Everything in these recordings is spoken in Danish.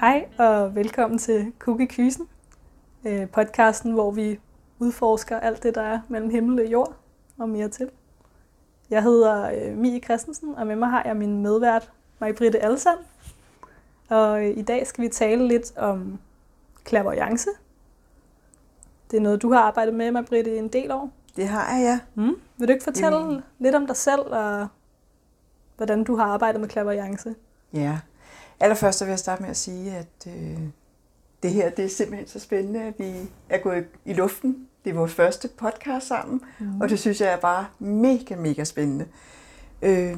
Hej og velkommen til Cookie Kysen, øh, podcasten, hvor vi udforsker alt det, der er mellem himmel og jord og mere til. Jeg hedder øh, Mie Christensen, og med mig har jeg min medvært, Marie-Britte Alsand. Og øh, i dag skal vi tale lidt om clairvoyance. Det er noget, du har arbejdet med, Marie-Britte, i en del år. Det har jeg, ja. Mm. Vil du ikke fortælle Jamen. lidt om dig selv, og hvordan du har arbejdet med clairvoyance? Ja. Allerførst så vil jeg starte med at sige, at øh, det her det er simpelthen så spændende, at vi er gået i luften. Det er vores første podcast sammen, mm. og det synes jeg er bare mega, mega spændende. Øh,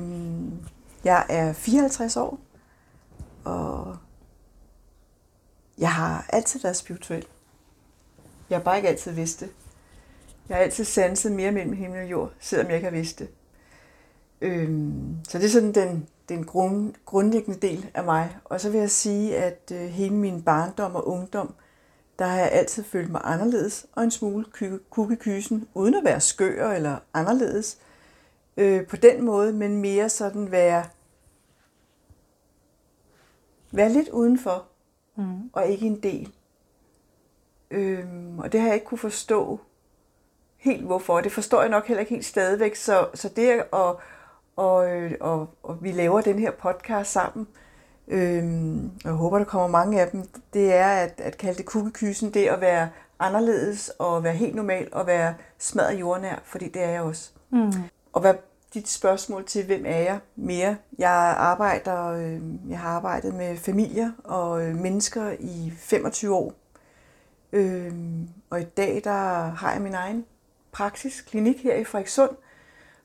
jeg er 54 år, og jeg har altid været spirituel. Jeg har bare ikke altid vidst det. Jeg har altid sanset mere mellem himmel og jord, selvom jeg ikke har vidst det. Øhm, så det er sådan den, den grund, grundlæggende del af mig. Og så vil jeg sige, at øh, hele min barndom og ungdom, der har jeg altid følt mig anderledes og en smule kuk i kysen, uden at være skør eller anderledes øh, på den måde, men mere sådan være, være lidt udenfor Mm. og ikke en del. Øhm, og det har jeg ikke kunne forstå helt hvorfor. Det forstår jeg nok heller ikke helt stadigvæk. Så, så det at og, og, øh, og, og vi laver den her podcast sammen, øhm, og jeg håber, der kommer mange af dem, det er at, at kalde det kukkekysen, det at være anderledes og være helt normal og være smadret jordnær, fordi det er jeg også. Mm. Og hvad dit spørgsmål til, hvem er jeg mere? Jeg arbejder, øh, jeg har arbejdet med familier og øh, mennesker i 25 år. Øh, og i dag der har jeg min egen praksis, klinik her i Frederikssund,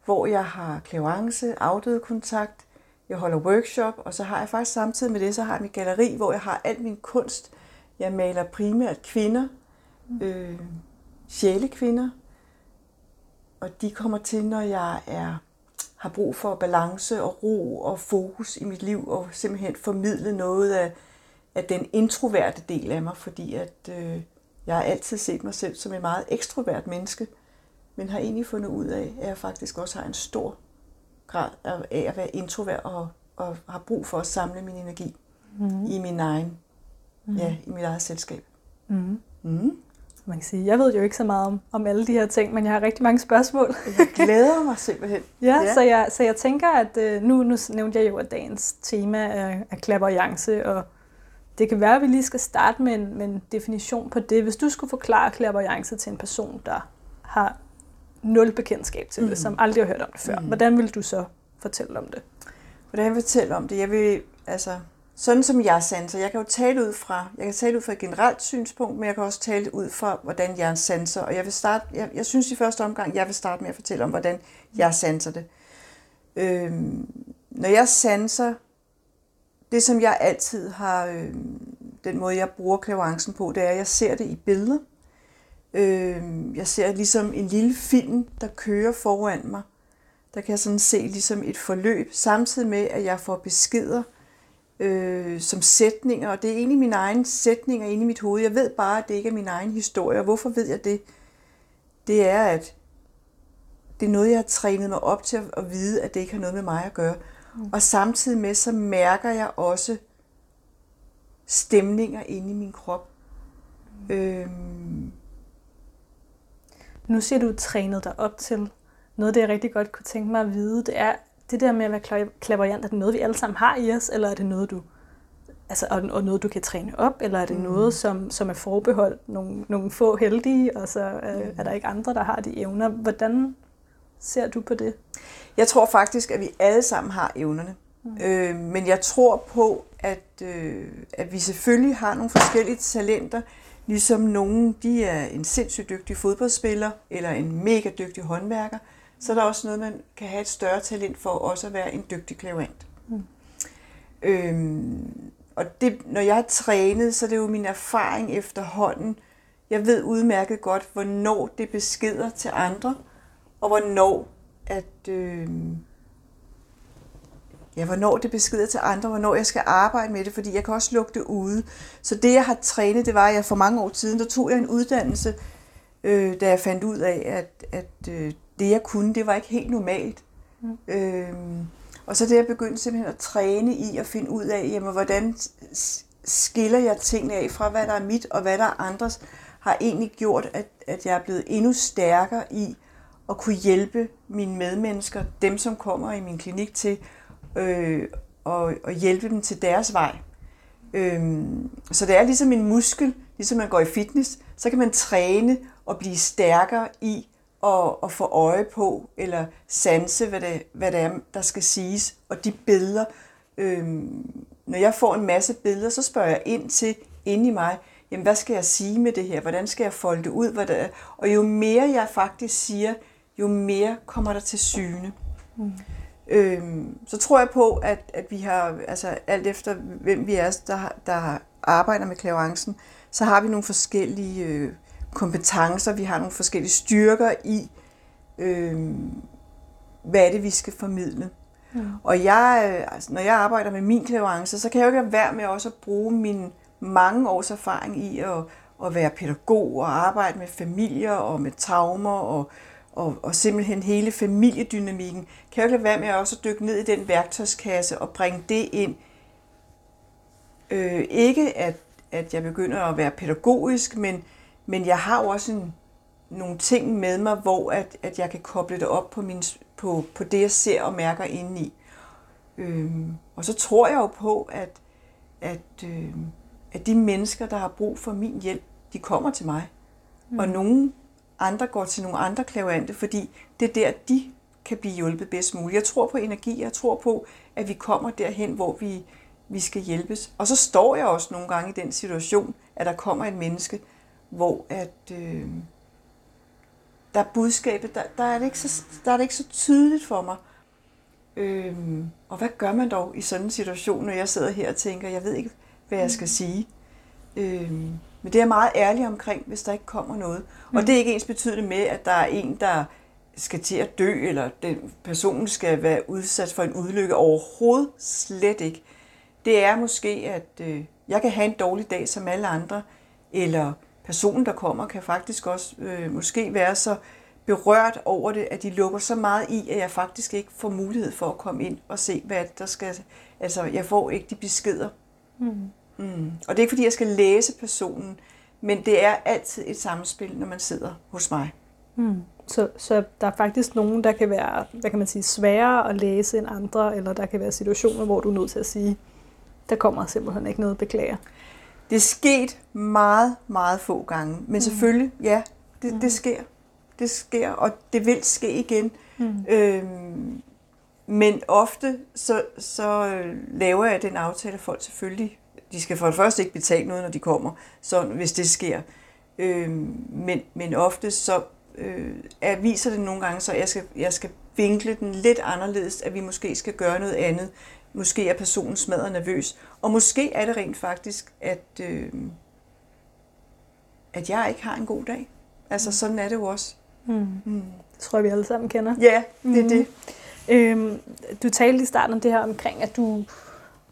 hvor jeg har klavance, afdøde kontakt, jeg holder workshop, og så har jeg faktisk samtidig med det, så har jeg mit galleri, hvor jeg har al min kunst. Jeg maler primært kvinder, øh, sjælekvinder, og de kommer til, når jeg er, har brug for balance og ro og fokus i mit liv, og simpelthen formidle noget af, af den introverte del af mig, fordi at øh, jeg har altid set mig selv som en meget ekstrovert menneske, men har egentlig fundet ud af, at jeg faktisk også har en stor grad af at være introvert og, og har brug for at samle min energi Mm. i min egen, ja, i mit eget selskab. Mm. Mm. Man kan sige, jeg ved jo ikke så meget om, om alle de her ting, men jeg har rigtig mange spørgsmål. Jeg glæder mig simpelthen. ja, Ja. Så, jeg, så jeg tænker, at øh, nu, nu nævnte jeg jo, at dagens tema er, er clairvoyance, og det kan være, at vi lige skal starte med en, med en definition på det. Hvis du skulle forklare clairvoyance til en person, der har nul bekendtskab til mm. det, som aldrig har hørt om det før, mm. hvordan vil du så fortælle om det? Hvordan jeg vil fortælle om det? Jeg vil, altså, sådan som jeg sanser, jeg kan jo tale ud fra, jeg kan tale ud fra et generelt synspunkt, men jeg kan også tale ud fra, hvordan jeg sanser. Og jeg vil starte, jeg, jeg synes i første omgang, jeg vil starte med at fortælle om, hvordan jeg sanser det. Øhm, når jeg sanser, det som jeg altid har, øhm, den måde jeg bruger klavancen på, det er, at jeg ser det i billeder. Øhm, jeg ser ligesom en lille film, der kører foran mig. Der kan jeg sådan se ligesom et forløb, samtidig med, at jeg får beskeder øh, som sætninger, og det er egentlig mine egne sætninger inde i mit hoved. Jeg ved bare, at det ikke er min egen historie, og hvorfor ved jeg det? Det er, at det er noget, jeg har trænet mig op til at, at vide, at det ikke har noget med mig at gøre. Mm. Og samtidig med, så mærker jeg også stemninger inde i min krop. Mm. Øhm, Nu siger du, trænet dig op til noget, af det jeg rigtig godt kunne tænke mig at vide, det er det der med at være kla- clairvoyant, er det noget, vi alle sammen har i os, eller er det noget, du altså, og, og noget, du kan træne op, eller er det mm. noget, som, som er forbeholdt nogle, nogle få heldige, og så øh, mm. er der ikke andre, der har de evner. Hvordan ser du på det? Jeg tror faktisk, at vi alle sammen har evnerne. Mm. Øh, men jeg tror på, at, øh, at vi selvfølgelig har nogle forskellige talenter, ligesom nogen, de er en sindssygt dygtig fodboldspiller, eller en mega dygtig håndværker, så er der også noget, man kan have et større talent for også at være en dygtig klaverant. Mm. Øhm, og det, når jeg har trænet, så er det jo min erfaring efterhånden. Jeg ved udmærket godt, hvornår det beskeder til andre, og hvornår at øh, ja, hvornår det beskeder til andre, hvornår jeg skal arbejde med det, fordi jeg kan også lukke det ude. Så det, jeg har trænet, det var, at jeg for mange år siden, der tog jeg en uddannelse, øh, da jeg fandt ud af, at, at øh, det, jeg kunne, det var ikke helt normalt. Mm. Øh, og så det, jeg begyndte simpelthen at træne i at finde ud af, jamen, hvordan skiller jeg tingene af fra, hvad der er mit og hvad der er andres, har egentlig gjort, at, at jeg er blevet endnu stærkere i at kunne hjælpe mine medmennesker, dem som kommer i min klinik til, øh, og, og hjælpe dem til deres vej. Øh, så det er ligesom en muskel, ligesom man går i fitness, så kan man træne og blive stærkere i at, at få øje på, eller sanse, hvad det, hvad det er, der skal siges. Og de billeder, øh, når jeg får en masse billeder, så spørger jeg ind til, inde i mig, jamen hvad skal jeg sige med det her? Hvordan skal jeg folde det ud? Hvad det er? Og jo mere jeg faktisk siger, jo mere kommer der til syne. Mm. Øhm, så tror jeg på, at, at vi har, altså alt efter hvem vi er, der, der arbejder med klaverancen, så har vi nogle forskellige øh, kompetencer, vi har nogle forskellige styrker i, øh, hvad er det, vi skal formidle. Mm. Og jeg, øh, altså, når jeg arbejder med min klaverance, så kan jeg jo ikke være med også at bruge min mange års erfaring i at, at være pædagog og arbejde med familier og med traumer og, og, og simpelthen hele familiedynamikken. Kan jeg jo ikke lade være med at også dykke ned i den værktøjskasse og bringe det ind. Øh, ikke at, at jeg begynder at være pædagogisk, men, men jeg har jo også en, nogle ting med mig, hvor at, at jeg kan koble det op på, min, på, på det, jeg ser og mærker indeni. Øhm, og så tror jeg jo på, at, at, øh, at de mennesker, der har brug for min hjælp, de kommer til mig. Mm. Og nogen andre går til nogle andre klavante, fordi det er der, de kan blive hjulpet bedst muligt. Jeg tror på energi, jeg tror på, at vi kommer derhen, hvor vi, vi skal hjælpes. Og så står jeg også nogle gange i den situation, at der kommer et menneske, hvor at, øh, der er budskabet, der, der, er det ikke så, der er det ikke så tydeligt for mig. Øh, og hvad gør man dog i sådan en situation, når jeg sidder her og tænker, jeg ved ikke, hvad jeg skal mm. sige. Øh, men det er jeg meget ærlig omkring, hvis der ikke kommer noget. Mm. Og det er ikke ens betydende med, at der er en, der skal til at dø, eller den person skal være udsat for en udlykke. Overhovedet slet ikke. Det er måske, at øh, jeg kan have en dårlig dag som alle andre, eller personen, der kommer, kan faktisk også øh, måske være så berørt over det, at de lukker så meget i, at jeg faktisk ikke får mulighed for at komme ind og se, hvad der skal... Altså, jeg får ikke de beskeder. Mm. Mm. Og det er ikke, fordi jeg skal læse personen, men det er altid et samspil, når man sidder hos mig. Mm. Så, så der er faktisk nogen, der kan være hvad kan man sige, sværere at læse end andre, eller der kan være situationer, hvor du er nødt til at sige, der kommer simpelthen ikke noget beklager. Det er sket meget, meget få gange, men mm. selvfølgelig, ja, det, mm. det sker. Det sker, og det vil ske igen. Mm. Øhm, men ofte så, så øh, laver jeg den aftale, at folk selvfølgelig de skal for det første ikke betale noget, når de kommer, så hvis det sker. Øh, men, men ofte så øh, er, viser det nogle gange, så jeg skal, jeg skal vinkle den lidt anderledes, at vi måske skal gøre noget andet. Måske er personen smadret nervøs, og måske er det rent faktisk, at, øh, at jeg ikke har en god dag. Altså mm. sådan er det jo også. Mm. Mm. Det tror jeg, vi alle sammen kender. Ja, det er mm. det. Øhm, du talte i starten om det her omkring, at du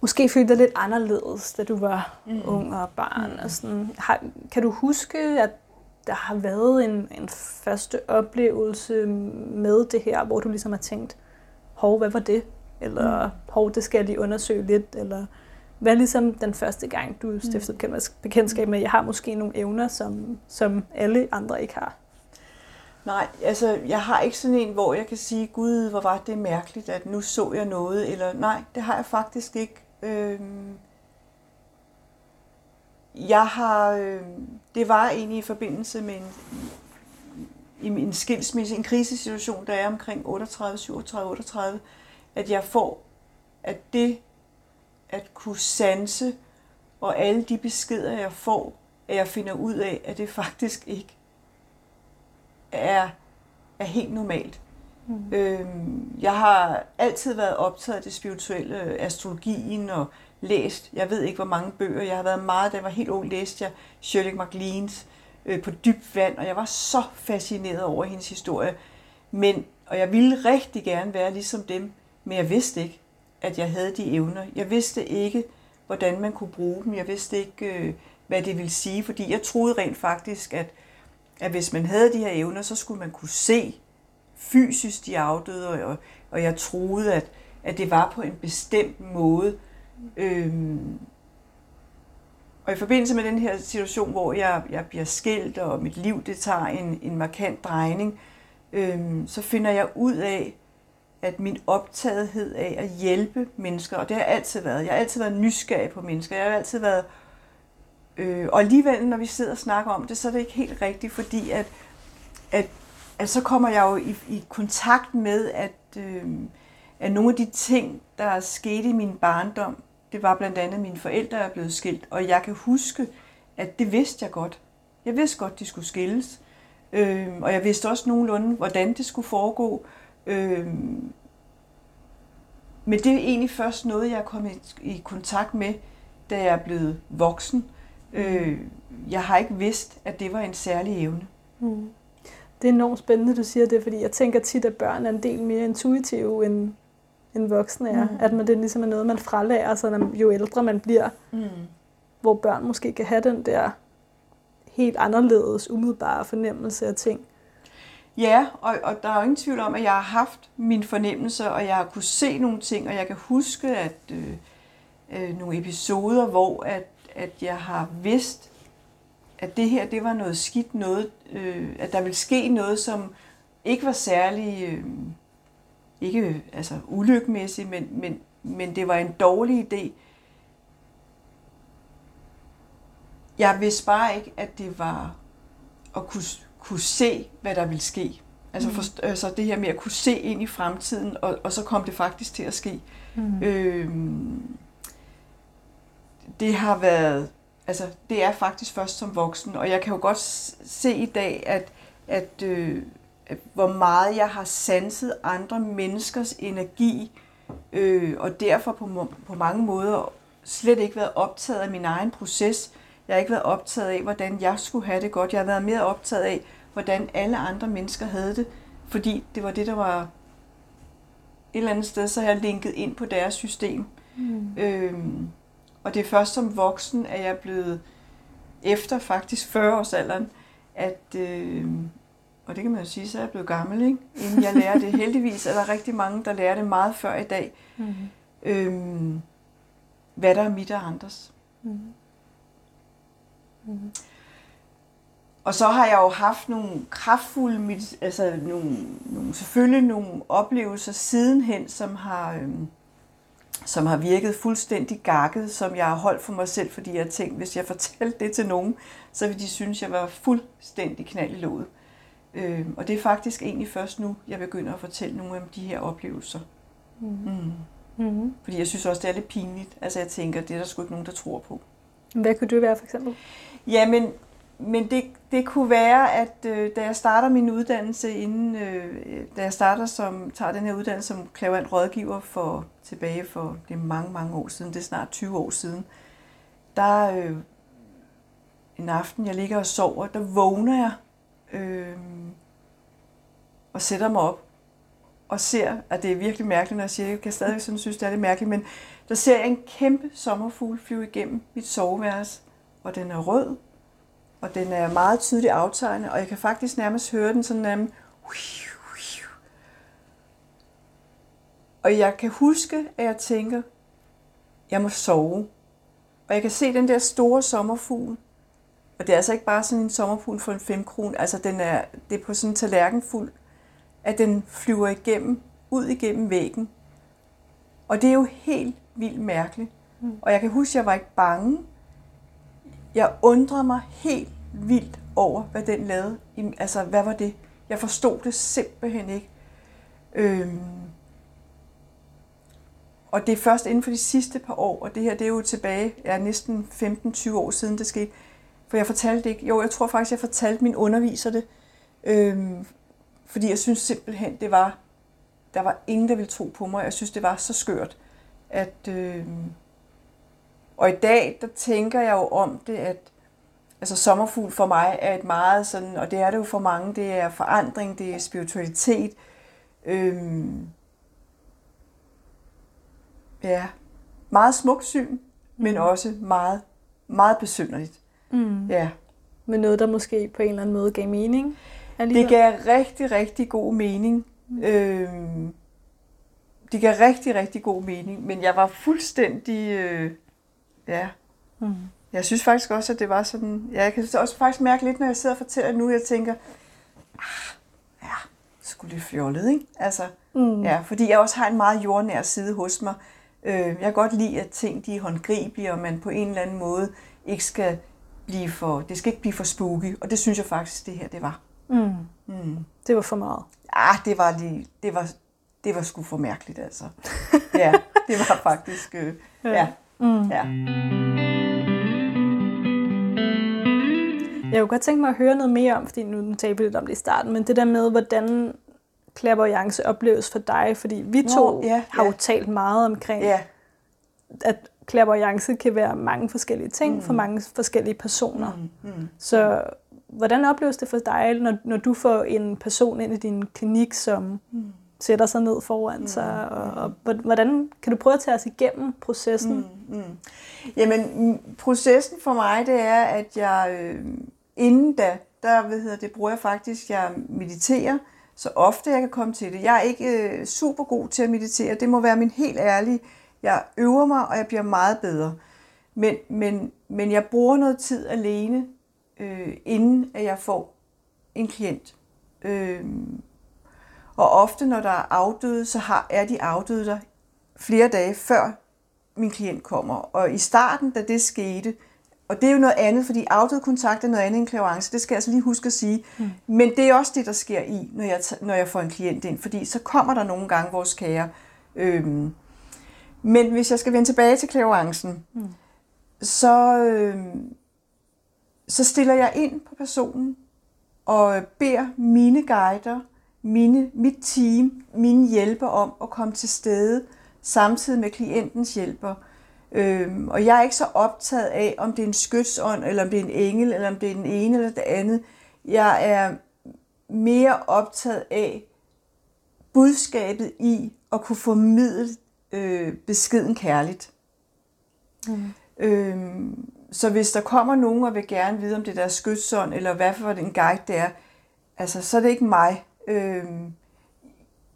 måske følte dig lidt anderledes, da du var mm. ung og barn. Mm. Og sådan. Har, kan du huske, at der har været en, en første oplevelse med det her, hvor du ligesom har tænkt, hov, hvad var det? Eller mm. hov, det skal jeg lige undersøge lidt? Eller hvad er ligesom den første gang, du mm. stiftede mm. bekendtskab med, jeg har måske nogle evner, som, som alle andre ikke har? Nej, altså jeg har ikke sådan en, hvor jeg kan sige, gud, hvor var det mærkeligt, at nu så jeg noget, eller nej, det har jeg faktisk ikke. Øhm, jeg har, øh, det var egentlig i forbindelse med en, i min skilsmisse, en krisesituation, der er omkring 38, 37, 38, at jeg får, at det at kunne sanse, og alle de beskeder, jeg får, at jeg finder ud af, at det faktisk ikke er, er helt normalt. Mm. Øhm, jeg har altid været optaget af det spirituelle, astrologien og læst, jeg ved ikke hvor mange bøger, jeg har været meget, da jeg var helt ung, læste jeg Shirley MacLaines øh, på dybt vand, og jeg var så fascineret over hendes historie. Men, og jeg ville rigtig gerne være ligesom dem, men jeg vidste ikke, at jeg havde de evner. Jeg vidste ikke, hvordan man kunne bruge dem. Jeg vidste ikke, øh, hvad det ville sige, fordi jeg troede rent faktisk, at, at hvis man havde de her evner, så skulle man kunne se fysisk de afdøde, og, og jeg troede, at, at det var på en bestemt måde. Øhm, og i forbindelse med den her situation, hvor jeg, jeg bliver skilt, og mit liv det tager en, en markant drejning, øhm, så finder jeg ud af, at min optagethed af at hjælpe mennesker, og det har jeg altid været. Jeg har altid været nysgerrig på mennesker. Jeg har altid været... Øh, og alligevel, når vi sidder og snakker om det, så er det ikke helt rigtigt, fordi at, at, at så kommer jeg jo i, i kontakt med, at, øh, at nogle af de ting, der er sket i min barndom, det var blandt andet, at mine forældre er blevet skilt, og jeg kan huske, at det vidste jeg godt. Jeg vidste godt, de skulle skilles, øh, og jeg vidste også nogenlunde, hvordan det skulle foregå, Øh, men det er egentlig først noget, jeg er kommet i kontakt med, da jeg er blevet voksen. Øh, jeg har ikke vidst, at det var en særlig evne. Mm. Det er enormt spændende, du siger det, fordi jeg tænker tit, at børn er en del mere intuitive, end, end voksne er. Mm. At man, det ligesom er noget, man fralærer sig, jo ældre man bliver. Mm. Hvor børn måske kan have den der helt anderledes, umiddelbare fornemmelse af ting. Ja, og, og der er jo ingen tvivl om, at jeg har haft mine fornemmelser, og jeg har kunne se nogle ting, og jeg kan huske, at øh, øh, nogle episoder, hvor at, at jeg har vidst, at det her, det var noget skidt noget, øh, at der ville ske noget, som ikke var særlig, øh, ikke altså ulykkemæssigt, men, men, men det var en dårlig idé. Jeg vidste bare ikke, at det var at kunne kunne se, hvad der ville ske. Altså, mm. for, altså det her med at kunne se ind i fremtiden, og, og så kom det faktisk til at ske. Mm. Øhm, det har været, altså det er faktisk først som voksen, og jeg kan jo godt se i dag, at, at, øh, hvor meget jeg har sanset andre menneskers energi, øh, og derfor på, på mange måder slet ikke været optaget af min egen proces, jeg har ikke været optaget af, hvordan jeg skulle have det godt. Jeg har været mere optaget af, hvordan alle andre mennesker havde det, fordi det var det, der var et eller andet sted, så har jeg linket ind på deres system. Mm. Øhm, og det er først som voksen, at jeg er blevet efter faktisk 40 års alderen, at, øh, og det kan man jo sige, så er jeg blevet gammel, ikke? inden jeg lærer det. Heldigvis er der rigtig mange, der lærer det meget før i dag. Mm. Øhm, hvad der er mit og andres. Mm. Mm. Og så har jeg jo haft nogle kraftfulde, altså nogle, nogle, selvfølgelig nogle oplevelser sidenhen, som har, øhm, som har virket fuldstændig gakket, som jeg har holdt for mig selv, fordi jeg tænkte, hvis jeg fortalte det til nogen, så ville de synes, jeg var fuldstændig knald i låget. Øhm, og det er faktisk egentlig først nu, jeg begynder at fortælle nogle af de her oplevelser. Mm. Mm. Mm-hmm. Fordi jeg synes også, det er lidt pinligt. Altså jeg tænker, det er der sgu ikke nogen, der tror på. Hvad kunne det være for eksempel? Jamen, men det, det kunne være, at øh, da jeg starter min uddannelse, inden, øh, da jeg starter som, tager den her uddannelse som klaverant rådgiver for tilbage for det er mange, mange år siden, det er snart 20 år siden, der øh, en aften, jeg ligger og sover, der vågner jeg øh, og sætter mig op og ser, at det er virkelig mærkeligt, når jeg siger det, jeg kan stadig sådan synes, det er lidt mærkeligt, men der ser jeg en kæmpe sommerfugl flyve igennem mit soveværelse, og den er rød, og den er meget tydeligt aftegnet, og jeg kan faktisk nærmest høre den sådan nærmest... Og jeg kan huske, at jeg tænker, jeg må sove. Og jeg kan se den der store sommerfugl, og det er altså ikke bare sådan en sommerfugl for en 5 kron, altså den er, det er på sådan en tallerken fuld, at den flyver igennem, ud igennem væggen. Og det er jo helt vildt mærkeligt. Mm. Og jeg kan huske, at jeg var ikke bange, jeg undrede mig helt vildt over, hvad den lavede. Altså, hvad var det? Jeg forstod det simpelthen ikke. Øhm, og det er først inden for de sidste par år, og det her det er jo tilbage, er næsten 15-20 år siden det skete. For jeg fortalte ikke, jo, jeg tror faktisk, jeg fortalte min underviser det, øhm, fordi jeg synes simpelthen, det var, der var ingen, der ville tro på mig. Jeg synes, det var så skørt, at, øhm, og i dag, der tænker jeg jo om det, at altså sommerfugl for mig er et meget sådan, og det er det jo for mange, det er forandring, det er spiritualitet. Øhm, ja, meget smuk syn, men mm. også meget, meget besynderligt. Mm. Ja. Men noget, der måske på en eller anden måde gav mening? Alligevel. Det gav rigtig, rigtig god mening. Mm. Øhm, det gav rigtig, rigtig god mening, men jeg var fuldstændig øh, Ja. Mm. Jeg synes faktisk også, at det var sådan... Ja, jeg kan også faktisk mærke lidt, når jeg sidder og fortæller nu, jeg tænker, ah, ja, skulle det fjollet, ikke? Altså, mm. ja, fordi jeg også har en meget jordnær side hos mig. Øh, jeg kan godt lide, at ting de er håndgribelige, og man på en eller anden måde ikke skal blive for... Det skal ikke blive for spooky, og det synes jeg faktisk, det her, det var. Mm. Mm. Det var for meget. Ah, det var lige... Det var, det var sgu for mærkeligt, altså. ja, det var faktisk... Øh, ja. ja. Mm. ja. Jeg kunne godt tænke mig at høre noget mere om, fordi nu talte vi lidt om det i starten, men det der med, hvordan klapperjance opleves for dig, fordi vi to Nå, ja, har ja. jo talt meget omkring, ja. at klapperjance kan være mange forskellige ting mm. for mange forskellige personer. Mm. Mm. Så hvordan opleves det for dig, når, når du får en person ind i din klinik, som mm. Sætter sig ned foran mm. sig, og, og hvordan kan du prøve at tage os igennem processen? Mm. Mm. Jamen, processen for mig, det er, at jeg øh, inden da, der hvad hedder det, bruger jeg faktisk, jeg mediterer, så ofte jeg kan komme til det. Jeg er ikke øh, super god til at meditere, det må være min helt ærlige. Jeg øver mig, og jeg bliver meget bedre. Men, men, men jeg bruger noget tid alene, øh, inden at jeg får en klient. Øh, og ofte, når der er afdøde, så har, er de afdøde der flere dage før min klient kommer. Og i starten, da det skete, og det er jo noget andet, fordi afdød kontakt er noget andet end klarance. Det skal jeg altså lige huske at sige. Mm. Men det er også det, der sker i, når jeg, når jeg får en klient ind. Fordi så kommer der nogle gange vores kære. Øhm, men hvis jeg skal vende tilbage til klaverancen, mm. så, øhm, så stiller jeg ind på personen og beder mine guider, mine, mit team, mine hjælper om at komme til stede samtidig med klientens hjælper. Øhm, og jeg er ikke så optaget af, om det er en skytsånd, eller om det er en engel, eller om det er den ene eller det andet. Jeg er mere optaget af budskabet i at kunne formidle øh, beskeden kærligt. Mm. Øhm, så hvis der kommer nogen og vil gerne vide, om det der er skytsånd, eller hvad for en guide det er, altså, så er det ikke mig. Øhm,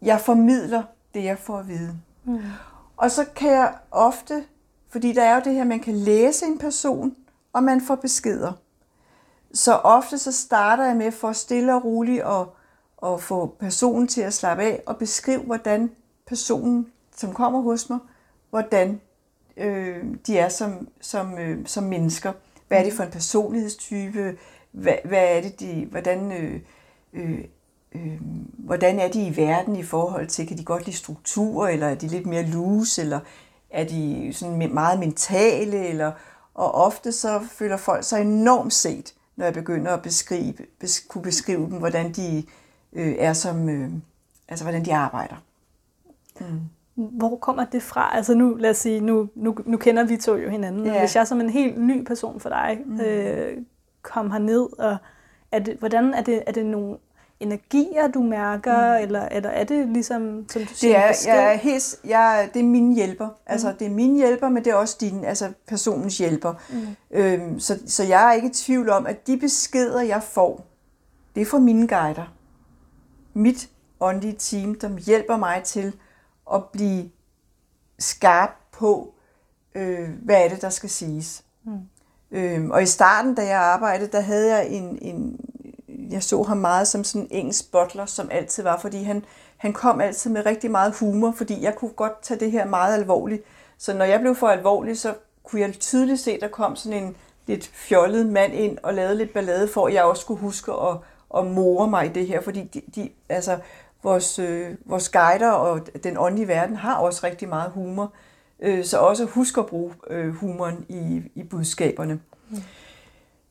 jeg formidler det, jeg får at vide. Mm. Og så kan jeg ofte fordi der er jo det her, man kan læse en person, og man får beskeder. Så ofte så starter jeg med for stille og roligt at, at få personen til at slappe af og beskrive, hvordan personen, som kommer hos mig, hvordan øh, de er som, som, øh, som mennesker. Hvad er det for en personlighedstype? Hvad, hvad er det, de, hvordan, øh, øh, øh, hvordan er de i verden i forhold til, kan de godt lide struktur, eller er de lidt mere loose, eller er de sådan meget mentale, eller, og ofte så føler folk sig enormt set, når jeg begynder at beskrive, bes, kunne beskrive dem, hvordan de øh, er som, øh, altså hvordan de arbejder. Mm. Hvor kommer det fra? Altså nu, lad os sige, nu, nu, nu kender vi to jo hinanden, ja. hvis jeg som en helt ny person for dig mm. øh, kom herned, og er det, hvordan er det, er det nogle energier, du mærker, mm. eller, eller er det ligesom, som du siger, det er, jeg er helt, jeg, det er min hjælper. Altså, mm. det er min hjælper, men det er også din, altså personens hjælper. Mm. Øhm, så, så jeg er ikke i tvivl om, at de beskeder, jeg får, det er fra mine guider. Mit åndelige team, der hjælper mig til at blive skarp på, øh, hvad er det, der skal siges. Mm. Øhm, og i starten, da jeg arbejdede, der havde jeg en, en, jeg så ham meget som sådan en engelsk butler, som altid var, fordi han, han kom altid med rigtig meget humor, fordi jeg kunne godt tage det her meget alvorligt. Så når jeg blev for alvorlig, så kunne jeg tydeligt se, at der kom sådan en lidt fjollet mand ind og lavede lidt ballade for, at jeg også skulle huske at, at more mig i det her, fordi de, de, altså, vores, øh, vores guider og den åndelige verden har også rigtig meget humor, øh, så også husk at bruge øh, humoren i, i budskaberne. Mm.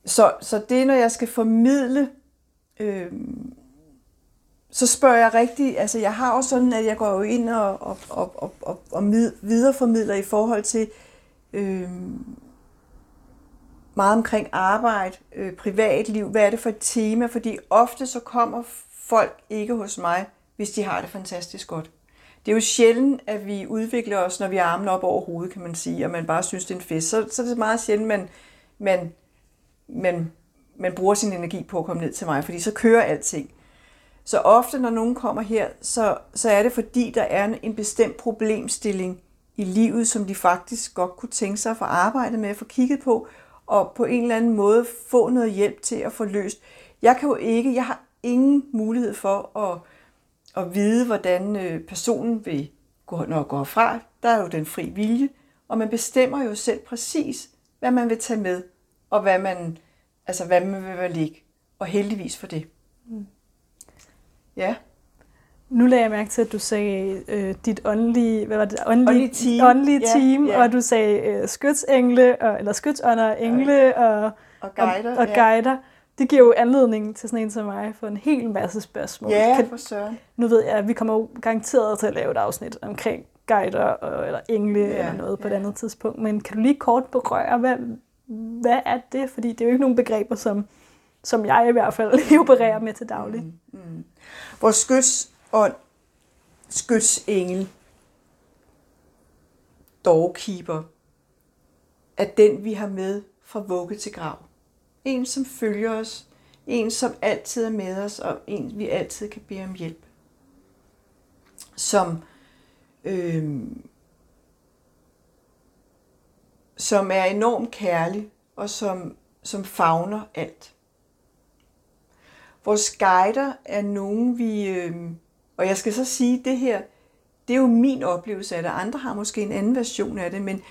Så, så det, når jeg skal formidle øh, så spørger jeg rigtigt, altså jeg har også sådan, at jeg går jo ind og, og, og, og, og, og videreformidler i forhold til øh, meget omkring arbejde, øh, privatliv, hvad er det for et tema, fordi ofte så kommer folk ikke hos mig, hvis de har det fantastisk godt. Det er jo sjældent, at vi udvikler os, når vi har armene op over hovedet, kan man sige, og man bare synes, det er en fest. Så, så er det meget sjældent, man, man, man man bruger sin energi på at komme ned til mig, fordi så kører alting. Så ofte, når nogen kommer her, så, så er det fordi, der er en, bestemt problemstilling i livet, som de faktisk godt kunne tænke sig at få arbejdet med at få kigget på. og på en eller anden måde få noget hjælp til at få løst. Jeg kan jo ikke, jeg har ingen mulighed for at, at vide, hvordan øh, personen vil gå, når går fra. Der er jo den fri vilje, og man bestemmer jo selv præcis, hvad man vil tage med, og hvad man, altså hvad man vil ligge. Og heldigvis for det. Mm. Ja. Nu lagde jeg mærke til, at du sagde øh, dit åndelige, hvad var det, åndelige, team, åndelige yeah, team yeah. og du sagde øh, skytsengle, og, eller skytsånder, engle og, og guider. Og, og ja. guider. Det giver jo anledning til sådan en som mig for en hel masse spørgsmål. Ja, kan, for søren. Nu ved jeg, at vi kommer garanteret til at lave et afsnit omkring guider og, eller engle ja, eller noget på ja. et andet tidspunkt. Men kan du lige kort berøre, hvad, hvad er det? Fordi det er jo ikke nogen begreber, som, som jeg i hvert fald opererer med til daglig. Mm, mm. mm. Vores skytsånd, og skytsengel, doorkeeper, er den, vi har med fra vugge til grav. En, som følger os, en, som altid er med os, og en, vi altid kan bede om hjælp. Som, øh, som er enormt kærlig, og som, som favner alt. Vores guider er nogen, vi... Øh, og jeg skal så sige, det her, det er jo min oplevelse af det. Andre har måske en anden version af det, men,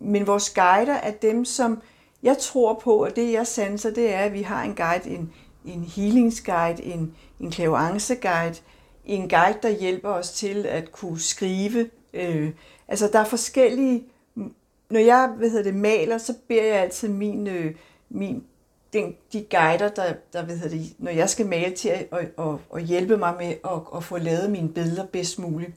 men vores guider er dem, som jeg tror på, og det jeg sanser, det er, at vi har en guide, en, en healingsguide, en, en clairvoyance-guide, en guide, der hjælper os til at kunne skrive. Øh, altså, der er forskellige... Når jeg hvad hedder det, maler, så beder jeg altid min, øh, min den, de guider, der, der ved det, når jeg skal male til at, at, at, at hjælpe mig med at, at få lavet mine billeder bedst muligt.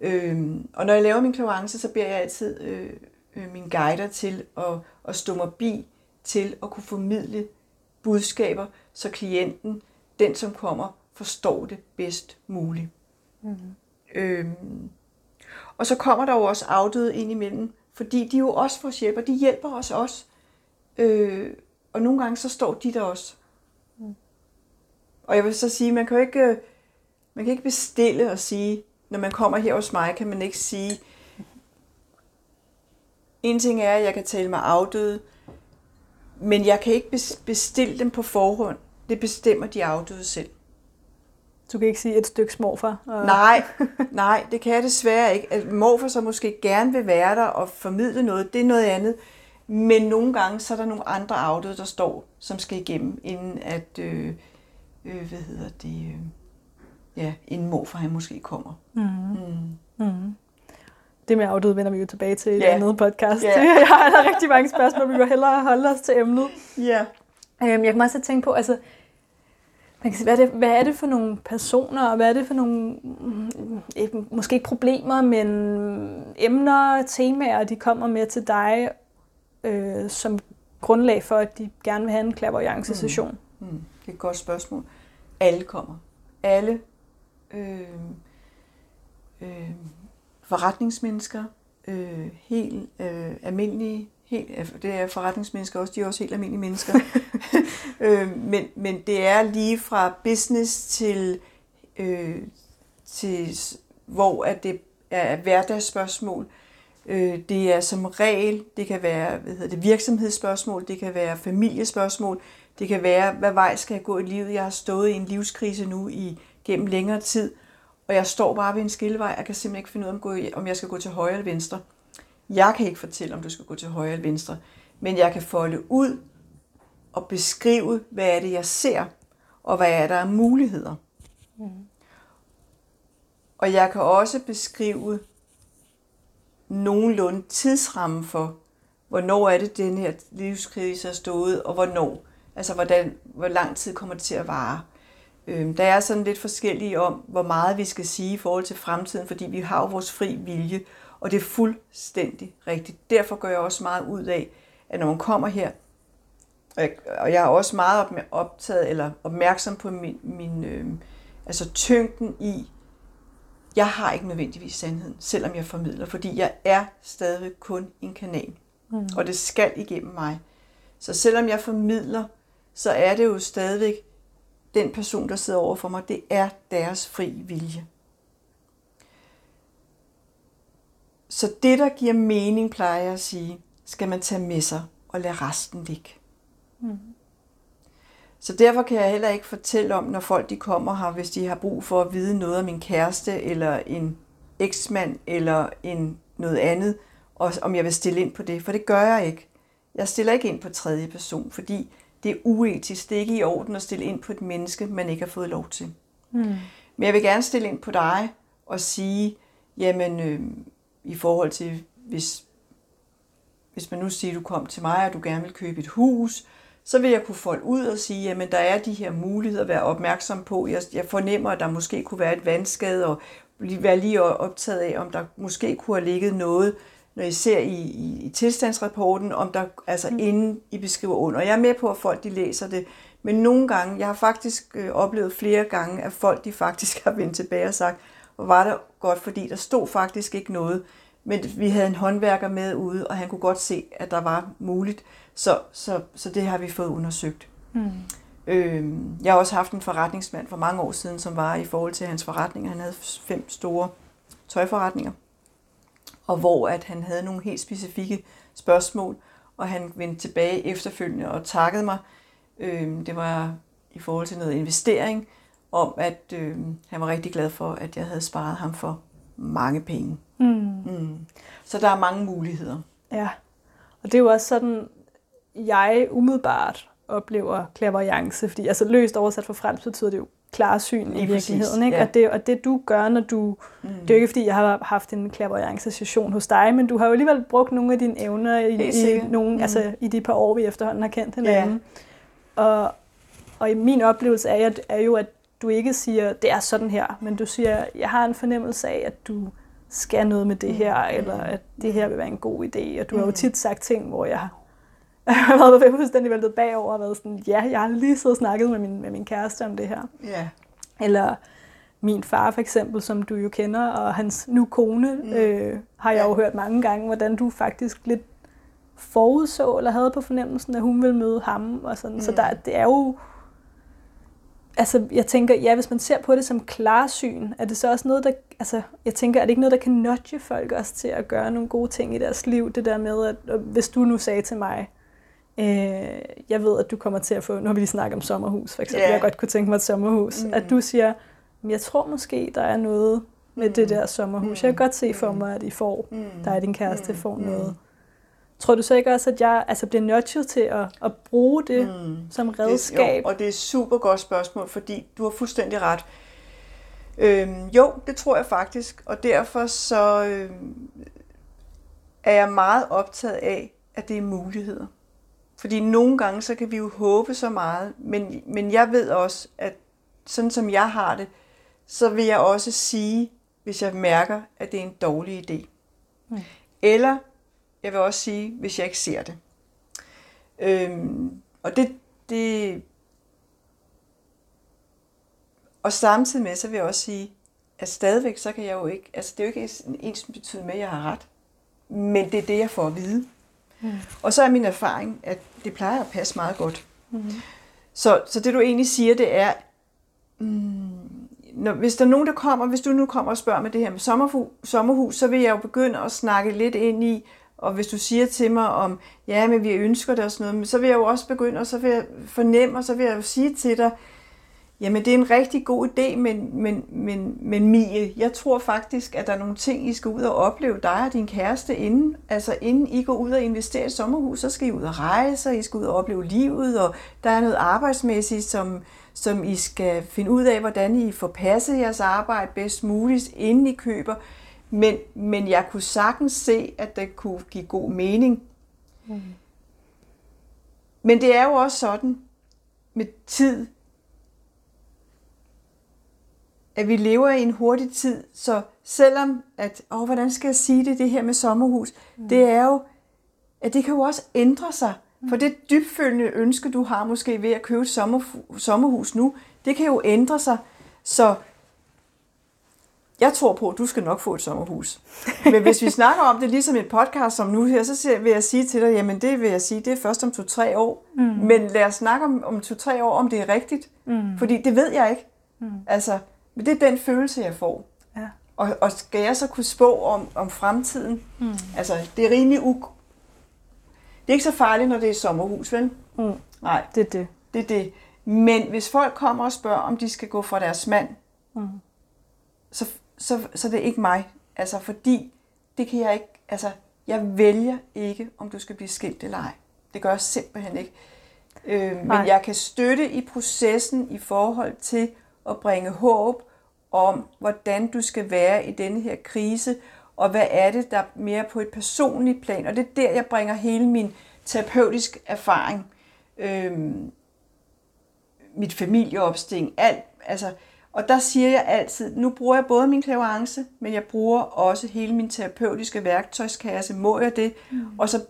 Øhm, og når jeg laver min klarance, så beder jeg altid øh, øh, mine guider til at, at stå mig bi til at kunne formidle budskaber, så klienten, den som kommer, forstår det bedst muligt. Mm-hmm. Øhm, og så kommer der jo også afdøde ind imellem, fordi de jo også vores hjælper, de hjælper os også. Øh, og nogle gange så står de der også. Mm. Og jeg vil så sige, man kan jo ikke, man kan ikke bestille og sige, når man kommer her hos mig, kan man ikke sige, en ting er, at jeg kan tale mig afdøde, men jeg kan ikke bestille dem på forhånd. Det bestemmer de afdøde selv. Du kan ikke sige et stykke smorfar? Og... Nej, nej, det kan jeg desværre ikke. At morfar så måske gerne vil være der og formidle noget, det er noget andet. Men nogle gange, så er der nogle andre afdøde, der står, som skal igennem, inden at, øh, øh, hvad hedder det, øh, ja, inden morfar han måske kommer. Mm. Mm. Mm. Det med afdøde vender vi jo tilbage til i yeah. et andet podcast. Yeah. Jeg har rigtig mange spørgsmål, vi vil hellere holde os til emnet. Ja. Yeah. Øhm, jeg kan også tænke på, altså, man kan sige, hvad, er det, hvad er det for nogle personer, og hvad er det for nogle, mm, måske ikke problemer, men emner, temaer, de kommer med til dig, øh, som grundlag for, at de gerne vil have en clairvoyance session? Mm. Mm. Det er et godt spørgsmål. Alle kommer. Alle øh, øh, forretningsmennesker, øh, helt øh, almindelige, helt, det er forretningsmennesker også, de er også helt almindelige mennesker. øh, men, men det er lige fra business til, øh, til hvor at det er hverdagsspørgsmål, Øh, det er som regel, det kan være hvad hedder det, virksomhedsspørgsmål, det kan være familiespørgsmål, det kan være, hvad vej skal jeg gå i livet? Jeg har stået i en livskrise nu i gennem længere tid, og jeg står bare ved en skillevej, jeg kan simpelthen ikke finde ud af, om jeg skal gå til højre eller venstre. Jeg kan ikke fortælle, om du skal gå til højre eller venstre, men jeg kan folde ud og beskrive, hvad er det, jeg ser, og hvad er der af muligheder. Mm. Og jeg kan også beskrive, nogenlunde tidsramme for, hvornår er det, den her livskrise er stået, og hvornår. Altså, hvordan, hvor lang tid kommer det til at vare. Øh, der er sådan lidt forskellige om, hvor meget vi skal sige i forhold til fremtiden, fordi vi har jo vores fri vilje, og det er fuldstændig rigtigt. Derfor gør jeg også meget ud af, at når man kommer her, og jeg er også meget optaget eller opmærksom på min, min øh, altså tyngden i, jeg har ikke nødvendigvis sandheden, selvom jeg formidler, fordi jeg er stadig kun en kanal. Mm. Og det skal igennem mig. Så selvom jeg formidler, så er det jo stadigvæk den person, der sidder over for mig, det er deres fri vilje. Så det, der giver mening, plejer jeg at sige, skal man tage med sig. og lade resten ligge. Mm. Så derfor kan jeg heller ikke fortælle om, når folk de kommer her, hvis de har brug for at vide noget om min kæreste, eller en eksmand, eller en noget andet, og om jeg vil stille ind på det, for det gør jeg ikke. Jeg stiller ikke ind på tredje person, fordi det er uetisk. Det er ikke i orden at stille ind på et menneske, man ikke har fået lov til. Mm. Men jeg vil gerne stille ind på dig og sige, jamen øh, i forhold til, hvis, hvis man nu siger, at du kom til mig, og du gerne vil købe et hus, så vil jeg kunne folde ud og sige, jamen der er de her muligheder at være opmærksom på. Jeg, jeg fornemmer, at der måske kunne være et vandskade, og være lige optaget af, om der måske kunne have ligget noget, når I ser i, i, i tilstandsrapporten, om der, altså mm. inden I beskriver under. Jeg er med på, at folk de læser det, men nogle gange, jeg har faktisk øh, oplevet flere gange, at folk de faktisk har vendt tilbage og sagt, var det godt, fordi der stod faktisk ikke noget, men vi havde en håndværker med ude, og han kunne godt se, at der var muligt, så, så, så det har vi fået undersøgt. Mm. Øh, jeg har også haft en forretningsmand for mange år siden, som var i forhold til hans forretninger. Han havde fem store tøjforretninger, og hvor at han havde nogle helt specifikke spørgsmål, og han vendte tilbage efterfølgende og takkede mig. Øh, det var i forhold til noget investering, om at øh, han var rigtig glad for, at jeg havde sparet ham for mange penge. Mm. Mm. Så der er mange muligheder. Ja, og det er jo også sådan, jeg umiddelbart oplever klaverjance, fordi altså løst oversat fra fransk betyder det jo klarsyn i virkeligheden. Ikke? ja. Og, det, og det du gør, når du... Mm. Det er jo ikke, fordi jeg har haft en klaverjance-session hos dig, men du har jo alligevel brugt nogle af dine evner i, i, nogle, mm. altså, i de par år, vi efterhånden har kendt hinanden. Ja. Og, og i min oplevelse er, er jo, at du ikke siger, det er sådan her, men du siger, jeg har en fornemmelse af, at du skal noget med det her, mm. eller at det her vil være en god idé. Og du mm. har jo tit sagt ting, hvor jeg har været fuldstændig væltet bagover og været sådan, ja, jeg har lige siddet og snakket med min, med min kæreste om det her. Ja. Eller min far for eksempel, som du jo kender, og hans nu kone, mm. øh, har jeg jo hørt mange gange, hvordan du faktisk lidt forudså, eller havde på fornemmelsen, at hun ville møde ham. Og sådan. Mm. Så der, det er jo... Altså, jeg tænker, ja, hvis man ser på det som klarsyn, er det så også noget, der... Altså, jeg tænker, er det ikke noget, der kan nudge folk også til at gøre nogle gode ting i deres liv? Det der med, at hvis du nu sagde til mig, Øh, jeg ved, at du kommer til at få, nu har vi lige snakket om sommerhus, for eksempel, yeah. jeg godt kunne tænke mig et sommerhus, mm. at du siger, jeg tror måske, der er noget med mm. det der sommerhus. Mm. Jeg kan godt se for mig, at I får, mm. der er din kæreste, får mm. Tror du så ikke også, at jeg altså, bliver nudget til at, at bruge det mm. som redskab? Det, jo, og det er et super godt spørgsmål, fordi du har fuldstændig ret. Øhm, jo, det tror jeg faktisk, og derfor så øhm, er jeg meget optaget af, at det er muligheder. Fordi nogle gange, så kan vi jo håbe så meget, men, men jeg ved også, at sådan som jeg har det, så vil jeg også sige, hvis jeg mærker, at det er en dårlig idé. Mm. Eller jeg vil også sige, hvis jeg ikke ser det. Øhm, og det, det... Og samtidig med, så vil jeg også sige, at stadigvæk, så kan jeg jo ikke... Altså, det er jo ikke ens betyder med, at jeg har ret. Men det er det, jeg får at vide. Mm. Og så er min erfaring, at det plejer at passe meget godt. Mm. Så, så det du egentlig siger, det er, mm, når, hvis der er nogen, der kommer, hvis du nu kommer og spørger med det her med sommerhus, sommerhus, så vil jeg jo begynde at snakke lidt ind i, og hvis du siger til mig om, ja, men vi ønsker det og sådan noget, så vil jeg jo også begynde, og så vil jeg fornemme, og så vil jeg jo sige til dig, Jamen, det er en rigtig god idé, men, men, men, men Mie, jeg tror faktisk, at der er nogle ting, I skal ud og opleve, dig og din kæreste, inden, altså inden I går ud og investerer i sommerhus, så skal I ud og rejse, og I skal ud og opleve livet, og der er noget arbejdsmæssigt, som, som I skal finde ud af, hvordan I får passet jeres arbejde bedst muligt, inden I køber. Men, men jeg kunne sagtens se, at det kunne give god mening. Mm. Men det er jo også sådan med tid, at vi lever i en hurtig tid, så selvom at, åh, hvordan skal jeg sige det, det her med sommerhus, mm. det er jo, at det kan jo også ændre sig. Mm. For det dybfølgende ønske, du har måske ved at købe et sommer, sommerhus nu, det kan jo ændre sig. Så jeg tror på, at du skal nok få et sommerhus. Men hvis vi snakker om det ligesom et podcast som nu her, så vil jeg sige til dig, jamen det vil jeg sige, det er først om to-tre år. Mm. Men lad os snakke om, om to-tre år, om det er rigtigt. Mm. Fordi det ved jeg ikke. Mm. Altså, men det er den følelse, jeg får. Ja. Og, og skal jeg så kunne spå om, om fremtiden? Mm. Altså, det er rimelig u... er ikke så farligt, når det er sommerhus, vel? Mm. Nej, Det er det. det er det. Men hvis folk kommer og spørger, om de skal gå fra deres mand, Mm. så, så, så det er ikke mig. Altså, fordi det kan jeg ikke, altså, jeg vælger ikke, om du skal blive skilt eller ej. Det gør jeg simpelthen ikke. Øh, men jeg kan støtte i processen i forhold til at bringe håb om, hvordan du skal være i denne her krise, og hvad er det, der er mere på et personligt plan. Og det er der, jeg bringer hele min terapeutisk erfaring, øh, mit familieopsting, alt. Altså, og der siger jeg altid, nu bruger jeg både min klaverance, men jeg bruger også hele min terapeutiske værktøjskasse. Må jeg det? Mm. Og så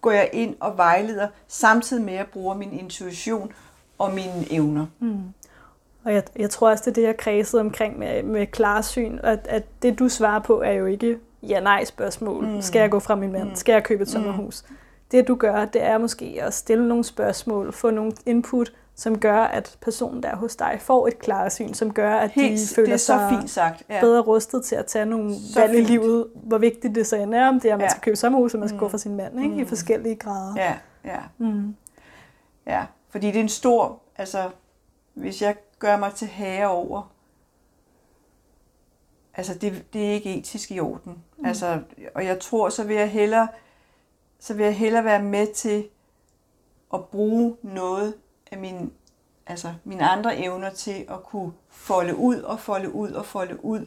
går jeg ind og vejleder, samtidig med at jeg bruger min intuition og mine evner. Og jeg, jeg tror også, det er det, jeg kredsede omkring med, med klarsyn, at, at det, du svarer på, er jo ikke ja-nej-spørgsmål. Mm. Skal jeg gå fra min mand? Mm. Skal jeg købe et sommerhus? Det, du gør, det er måske at stille nogle spørgsmål, få nogle input, som gør, at personen der hos dig får et klarsyn, som gør, at de Helt, føler det er så sig fint sagt. Ja. bedre rustet til at tage nogle Så valg i fint. livet, hvor vigtigt det så end er, om det er, at man Ja. skal købe sommerhus, og man skal gå fra sin mand, ikke? i Mm. forskellige grader. Ja, ja, Mm. ja. Fordi det er en stor, altså hvis jeg gør mig til herre over, altså det, det er ikke etisk i orden. Mm. Altså, og jeg tror, så vil jeg hellere, så vil jeg hellere være med til at bruge noget af min, altså mine andre evner til at kunne folde ud og folde ud og folde ud.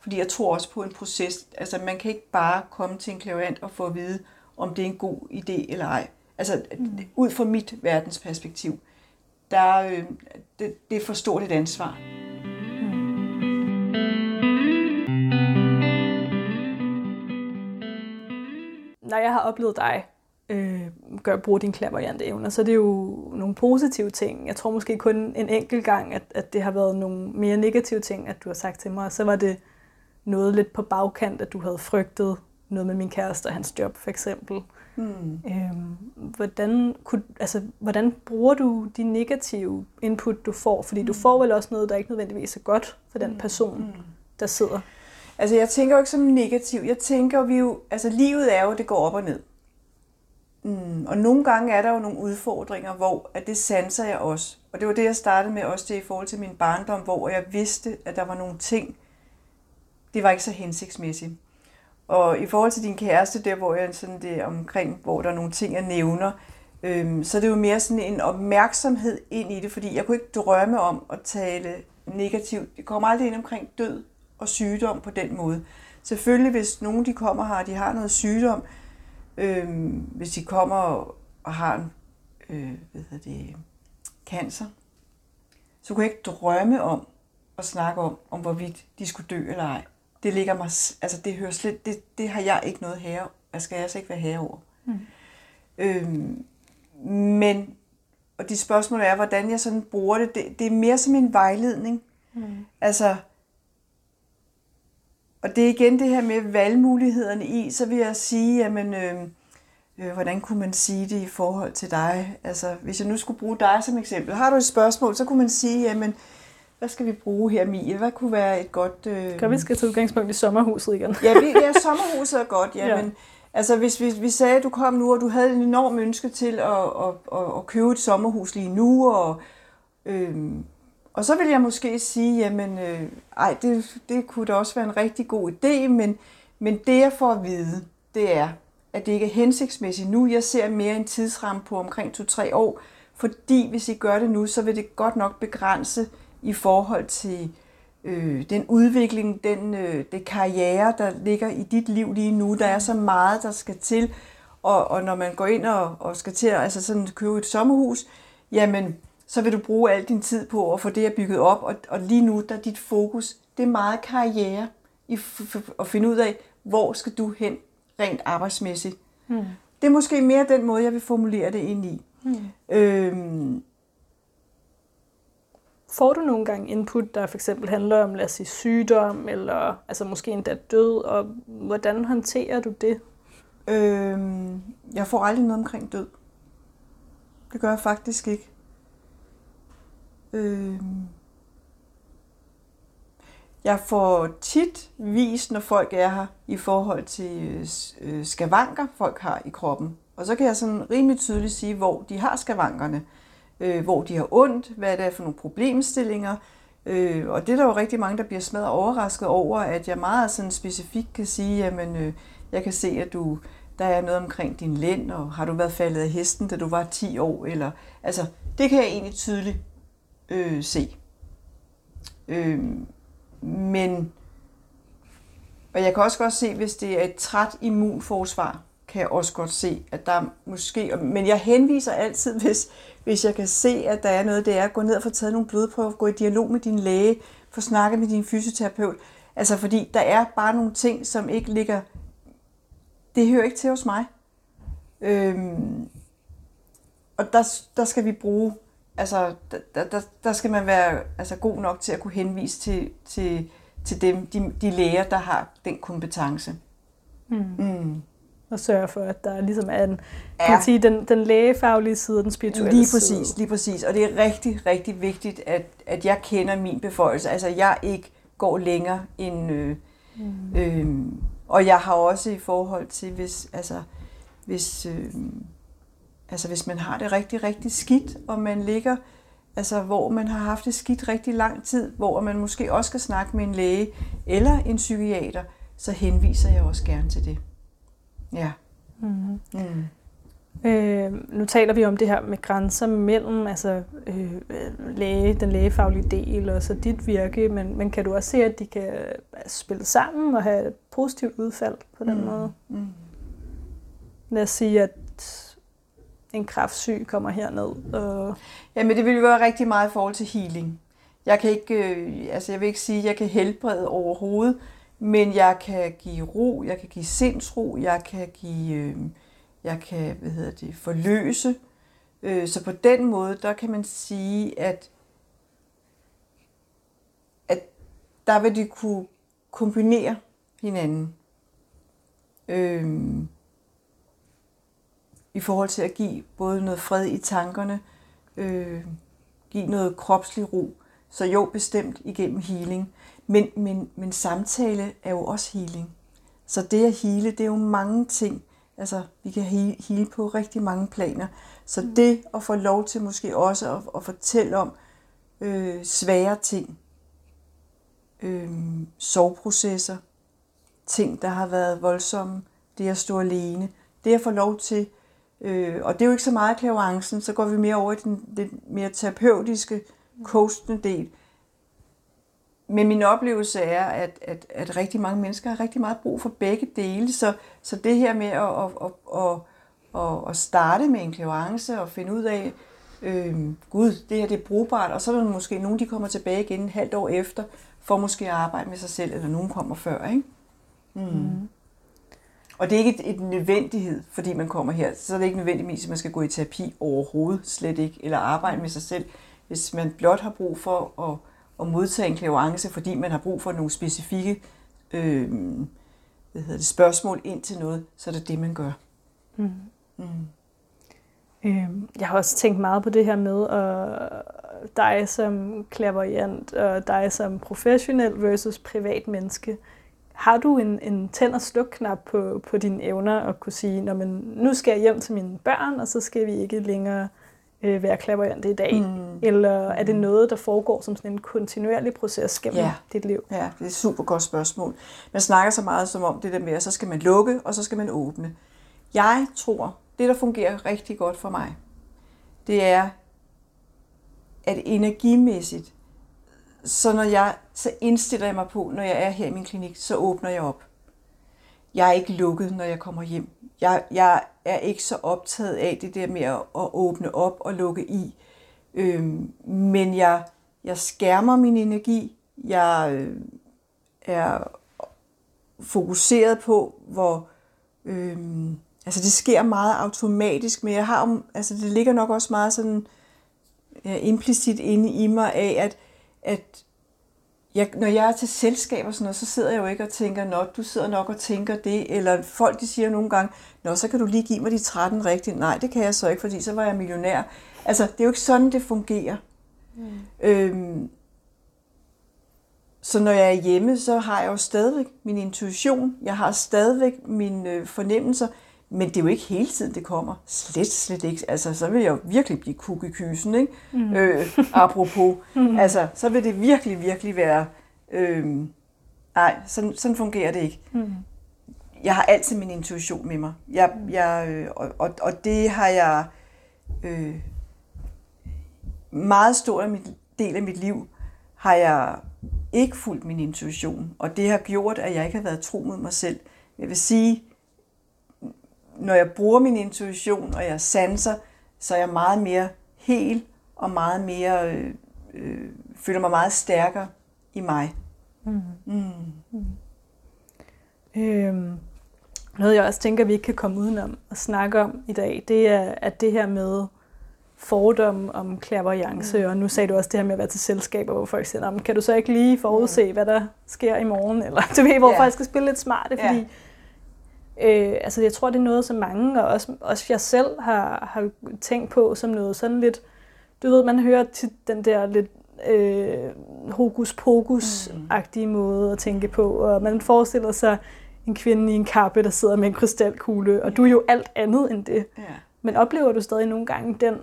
Fordi jeg tror også på en proces. Altså man kan ikke bare komme til en klaverant og få at vide, om det er en god idé eller ej. Altså mm. ud fra mit verdensperspektiv, der, øh, det, det er for stort et ansvar. når jeg har oplevet dig øh, gør bruge dine klaverjante evner, så er det jo nogle positive ting. Jeg tror måske kun en enkelt gang, at, at det har været nogle mere negative ting, at du har sagt til mig, og så var det noget lidt på bagkant, at du havde frygtet noget med min kæreste og hans job, for eksempel. Hmm. Øhm, hvordan, kunne, altså, hvordan bruger du de negative input, du får? Fordi du får vel også noget, der ikke nødvendigvis er godt for den person, der sidder. Altså jeg tænker jo ikke som negativ. Jeg tænker vi jo, altså livet er jo, det går op og ned. Mm. Og nogle gange er der jo nogle udfordringer, hvor at det sanser jeg også. Og det var det, jeg startede med også det i forhold til min barndom, hvor jeg vidste, at der var nogle ting, det var ikke så hensigtsmæssigt. Og i forhold til din kæreste, der hvor jeg sådan det omkring, hvor der er nogle ting, jeg nævner, øhm, så er det jo mere sådan en opmærksomhed ind i det, fordi jeg kunne ikke drømme om at tale negativt. Det kommer aldrig ind omkring død og sygdom på den måde. Selvfølgelig, hvis nogen de kommer her, og de har noget sygdom, øhm, hvis de kommer og, har en, øh, hvad hedder det, cancer, så kunne jeg ikke drømme om at snakke om, om hvorvidt de skulle dø eller ej. Det ligger mig, altså det hører slet, det, det har jeg ikke noget herre, jeg skal altså ikke være herre over. Mm. Øhm, men, og de spørgsmål er, hvordan jeg sådan bruger det, det, det er mere som en vejledning. Mm. Altså, og det er igen det her med valgmulighederne i, så vil jeg sige, jamen, øh, øh, hvordan kunne man sige det i forhold til dig? Altså, hvis jeg nu skulle bruge dig som eksempel, har du et spørgsmål, så kunne man sige, jamen, hvad skal vi bruge her, Mie? Hvad kunne være et godt... Øh... Gør vi skal tage udgangspunkt i sommerhuset igen? Ja, vi, ja sommerhuset er godt, ja, Ja. men altså, hvis vi, vi sagde, at du kom nu, og du havde en enorm ønske til at, at, at, at købe et sommerhus lige nu, og, øhm, og så vil jeg måske sige, jamen, øh, ej, det, det kunne da også være en rigtig god idé, men, men det jeg får at vide, det er, at det ikke er hensigtsmæssigt nu. Jeg ser mere en tidsramme på omkring 2-3 år, fordi hvis I gør det nu, så vil det godt nok begrænse i forhold til øh, den udvikling, den øh, det karriere, der ligger i dit liv lige nu. Der er så meget, der skal til, og, og når man går ind og, og skal til at altså sådan, købe et sommerhus, jamen, så vil du bruge al din tid på at få det her bygget op, og, og lige nu, der er dit fokus, det er meget karriere, i at finde ud af, hvor skal du hen rent arbejdsmæssigt. Mm. Det er måske mere den måde, jeg vil formulere det ind i. Mm. Øhm, Får du nogle gange input, der for eksempel handler om, lad os sige, sygdom, eller altså måske endda død, og hvordan håndterer du det? Øhm, jeg får aldrig noget omkring død. Det gør jeg faktisk ikke. Øh, jeg får tit vist, når folk er her, i forhold til øh, øh, skavanker, folk har i kroppen. Og så kan jeg sådan rimelig tydeligt sige, hvor de har skavankerne, øh, hvor de har ondt, hvad det er for nogle problemstillinger. Øh, og det er der jo rigtig mange, der bliver smadret overrasket over, at jeg meget sådan specifikt kan sige, jamen øh, jeg kan se, at du, der er noget omkring din lænd, og har du været faldet af hesten, da du var 10 år, eller altså det kan jeg egentlig tydeligt øh, se. Øh, men og jeg kan også godt se, hvis det er et træt immunforsvar, kan jeg også godt se, at der måske... Men jeg henviser altid, hvis, hvis jeg kan se, at der er noget, det er at gå ned og få taget nogle blodprøver, gå i dialog med din læge, få snakket med din fysioterapeut. Altså fordi der er bare nogle ting, som ikke ligger... Det hører ikke til hos mig. Øhm, og der, der skal vi bruge... Altså, der, der, der skal man være altså, god nok til at kunne henvise til, til, til dem, de, de læger, der har den kompetence. Mm. Mm og sørge for, at der ligesom er en, kan man sige, den, den lægefaglige side og den spirituelle lige præcis, side. Lige præcis, og det er rigtig, rigtig vigtigt, at, at jeg kender min beføjelse. Altså, jeg ikke går længere end... Øh, mm. øh, og jeg har også i forhold til, hvis, altså, hvis, øh, altså, hvis man har det rigtig, rigtig skidt, og man ligger, altså, hvor man har haft det skidt rigtig lang tid, hvor man måske også skal snakke med en læge eller en psykiater, så henviser jeg også gerne til det. Ja. Mm-hmm. Mm. Øh, nu taler vi om det her med grænser mellem altså, øh, læge, den lægefaglige del og så dit virke, men, men kan du også se, at de kan spille sammen og have et positivt udfald på den mm. måde? Mm. Lad os sige, at en kraftsyg kommer herned. Og... Jamen det ville være rigtig meget i forhold til healing. Jeg kan ikke, øh, altså jeg vil ikke sige, at jeg kan helbrede overhovedet, men jeg kan give ro, jeg kan give sindsro, jeg kan give, øh, jeg kan, hvad hedder det, forløse. Øh, så på den måde, der kan man sige, at, at der vil de kunne kombinere hinanden. Øh, i forhold til at give både noget fred i tankerne, øh, give noget kropslig ro. Så jo, bestemt igennem healing. Men, men, men samtale er jo også healing. Så det at hele, det er jo mange ting. Altså, vi kan hele på rigtig mange planer. Så mm. det at få lov til måske også at, at fortælle om øh, svære ting, øh, soveprocesser, ting, der har været voldsomme, det at stå alene, det at få lov til, øh, og det er jo ikke så meget klaverancen, så går vi mere over i den, den mere terapeutiske, coachende del, men min oplevelse er, at, at, at rigtig mange mennesker har rigtig meget brug for begge dele. Så, så det her med at, at, at, at, at starte med en klavance og finde ud af, øh, gud, det her det er brugbart, og så er der måske nogen, de kommer tilbage igen et halvt år efter, for måske at arbejde med sig selv, eller nogen kommer før. Ikke? Mm. Mm. Og det er ikke et, et nødvendighed, fordi man kommer her. Så er det ikke nødvendigvis, at man skal gå i terapi overhovedet, slet ikke, eller arbejde med sig selv. Hvis man blot har brug for at at modtage en klaverance, fordi man har brug for nogle specifikke øh, hvad hedder det, spørgsmål ind til noget, så er det det, man gør. Mm. Mm. Øh, jeg har også tænkt meget på det her med at dig som klaverjant og dig som professionel versus privat menneske. Har du en, en tænd- og sluk-knap på, på dine evner og kunne sige, Nå, men nu skal jeg hjem til mine børn, og så skal vi ikke længere øh, være klaverante i dag? Mm. Eller er det noget, der foregår som sådan en kontinuerlig proces gennem ja. dit liv? Ja, det er et super godt spørgsmål. Man snakker så meget som om det der med, at så skal man lukke, og så skal man åbne. Jeg tror, det der fungerer rigtig godt for mig, det er, at energimæssigt, så når jeg så indstiller jeg mig på, når jeg er her i min klinik, så åbner jeg op. Jeg er ikke lukket, når jeg kommer hjem. Jeg, jeg er ikke så optaget af det der med at, at åbne op og lukke i. Øhm, men jeg, jeg skærmer min energi. Jeg øh, er fokuseret på, hvor... Øh, altså det sker meget automatisk, men jeg har, altså det ligger nok også meget sådan ja, implicit inde i mig af, at, at jeg, når jeg er til selskab og sådan noget, så sidder jeg jo ikke og tænker, nå, du sidder nok og tænker det, eller folk de siger nogle gange, nå, så kan du lige give mig de 13 rigtigt. Nej, det kan jeg så ikke, fordi så var jeg millionær. Altså, det er jo ikke sådan, det fungerer. Mm. Øhm, så når jeg er hjemme, så har jeg jo stadigvæk min intuition, jeg har stadigvæk mine øh, fornemmelser, Men det er jo ikke hele tiden, det kommer. Slet, slet ikke. Altså, så vil jeg jo virkelig blive kuk i kysen, ikke? Mm. Øh, apropos. Mm. Altså, så vil det virkelig, virkelig være... Øh, nej, sådan, sådan fungerer det ikke. Mm. Jeg har altid min intuition med mig. Jeg, jeg, øh, og, og, og det har jeg... Øh, meget stor del af mit liv har jeg ikke fulgt min intuition, og det har gjort, at jeg ikke har været tro mod mig selv. Jeg vil sige, når jeg bruger min intuition, og jeg sanser, så er jeg meget mere hel og meget mere, øh, øh, føler mig meget stærkere i mig. Mm. Mm. Mm. Øhm, noget jeg også tænker, vi ikke kan komme udenom at snakke om i dag, det er, at det her med fordomme om clairvoyance, mm. og nu sagde du også det her med at være til selskaber, hvor folk siger, kan du så ikke lige forudse, mm. hvad der sker i morgen, eller du ved, hvor yeah. folk skal spille lidt smarte, fordi yeah. Øh, altså, jeg tror, det er noget, som mange, og også, også jeg selv har, har tænkt på som noget sådan lidt, du ved, man hører til den der lidt øh, hokus-pokus-agtige mm. måde at tænke på, og man forestiller sig en kvinde i en kappe, der sidder med en krystalkugle, og du er jo alt andet end det. Yeah. Men oplever du stadig nogle gange den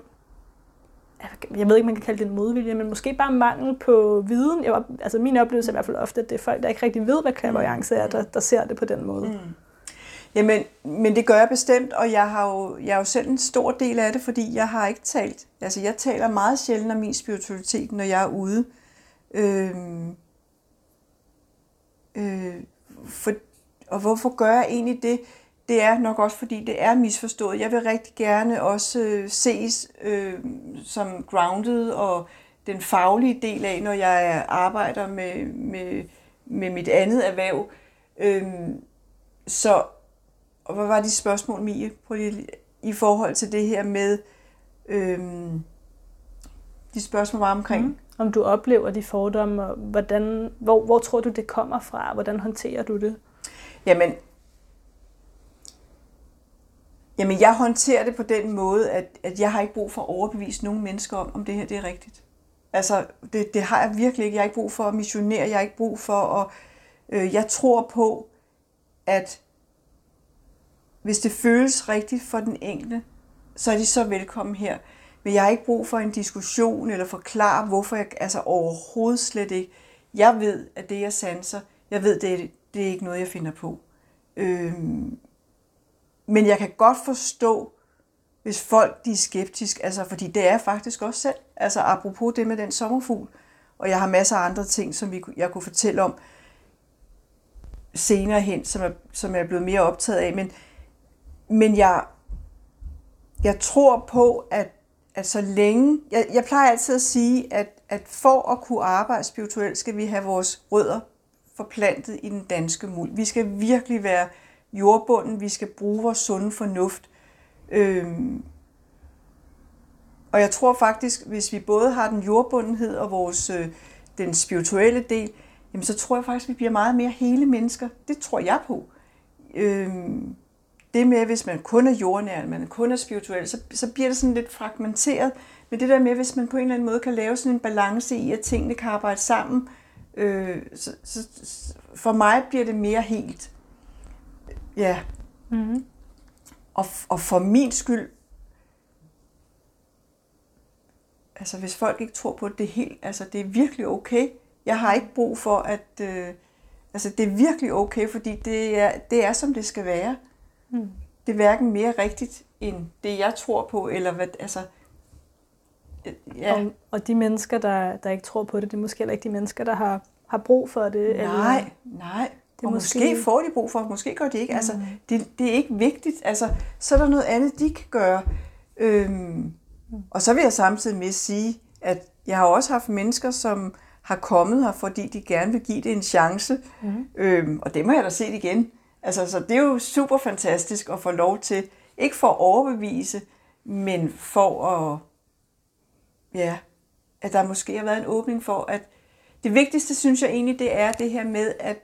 jeg ved ikke, man kan kalde det en modvilje, men måske bare mangel på viden. Jeg altså min oplevelse er i hvert fald ofte, at det er folk, der ikke rigtig ved, hvad klaverjance er, der, der ser det på den måde. Mm. Jamen, men det gør jeg bestemt, og jeg har jo, jeg er jo selv en stor del af det, fordi jeg har ikke talt. Altså, jeg taler meget sjældent om min spiritualitet, når jeg er ude. Øh, øh, for, og hvorfor gør jeg egentlig det? det er nok også, fordi det er misforstået. Jeg vil rigtig gerne også øh, ses øh, som grounded og den faglige del af, når jeg arbejder med, med, med mit andet erhverv. Øh, så og hvad var de spørgsmål, Mie, på lige, i forhold til det her med øhm, de spørgsmål var omkring? Mm. Om du oplever de fordomme, og hvordan, hvor, hvor tror du, det kommer fra? Hvordan håndterer du det? Jamen, Jamen, jeg håndterer det på den måde, at, at jeg har ikke brug for at overbevise nogle mennesker om, om det her det er rigtigt. Altså, det, det har jeg virkelig ikke. Jeg har ikke brug for at missionere. Jeg har ikke brug for at... Øh, jeg tror på, at hvis det føles rigtigt for den enkelte, så er de så velkommen her. Men jeg har ikke brug for en diskussion eller forklare, hvorfor jeg... Altså overhovedet slet ikke. Jeg ved, at det jeg sanser, jeg ved, det, det er ikke noget, jeg finder på. Øhm, men jeg kan godt forstå, hvis folk de er skeptiske, altså, fordi det er faktisk også selv. Altså apropos det med den sommerfugl, og jeg har masser af andre ting, som vi, jeg kunne fortælle om senere hen, som er, som jeg er blevet mere optaget af. Men, men jeg, jeg tror på, at, at så længe... Jeg, jeg plejer altid at sige, at, at for at kunne arbejde spirituelt, skal vi have vores rødder forplantet i den danske muld. Vi skal virkelig være jordbunden, vi skal bruge vores sunde fornuft. Øhm, og jeg tror faktisk, hvis vi både har den jordbundenhed og vores, øh, den spirituelle del, jamen så tror jeg faktisk, at vi bliver meget mere hele mennesker. Det tror jeg på. Øhm, det med, hvis man kun er jordnær, man kun er spirituel, så, så bliver det sådan lidt fragmenteret. Men det der med, hvis man på en eller anden måde kan lave sådan en balance i, at tingene kan arbejde sammen, øh, så, så, for mig bliver det mere helt. Ja. Mm-hmm. Og, og for min skyld, altså hvis folk ikke tror på, det er helt, altså det er virkelig okay. Jeg har ikke brug for, at, øh, altså det er virkelig okay, fordi det er, det er som det skal være. Mm. Det er hverken mere rigtigt, end det jeg tror på, eller hvad, altså, ja. Og, og de mennesker, der, der ikke tror på det, det er måske heller ikke de mennesker, der har, har brug for det. Nej, eller... nej. Det og måske... måske får de brug for, måske gør de ikke. Altså, mm. Altså, det, det er ikke vigtigt. Altså, så er der noget andet, de kan gøre. Øhm, mm. Og så vil jeg samtidig med sige, at jeg har også haft mennesker, som har kommet her, fordi de gerne vil give det en chance. Mm. Øhm, og det må jeg da set igen. Altså, så det er jo super fantastisk at få lov til, ikke for at overbevise, men for at, ja, at der måske har været en åbning for, at det vigtigste, synes jeg egentlig, det er det her med, at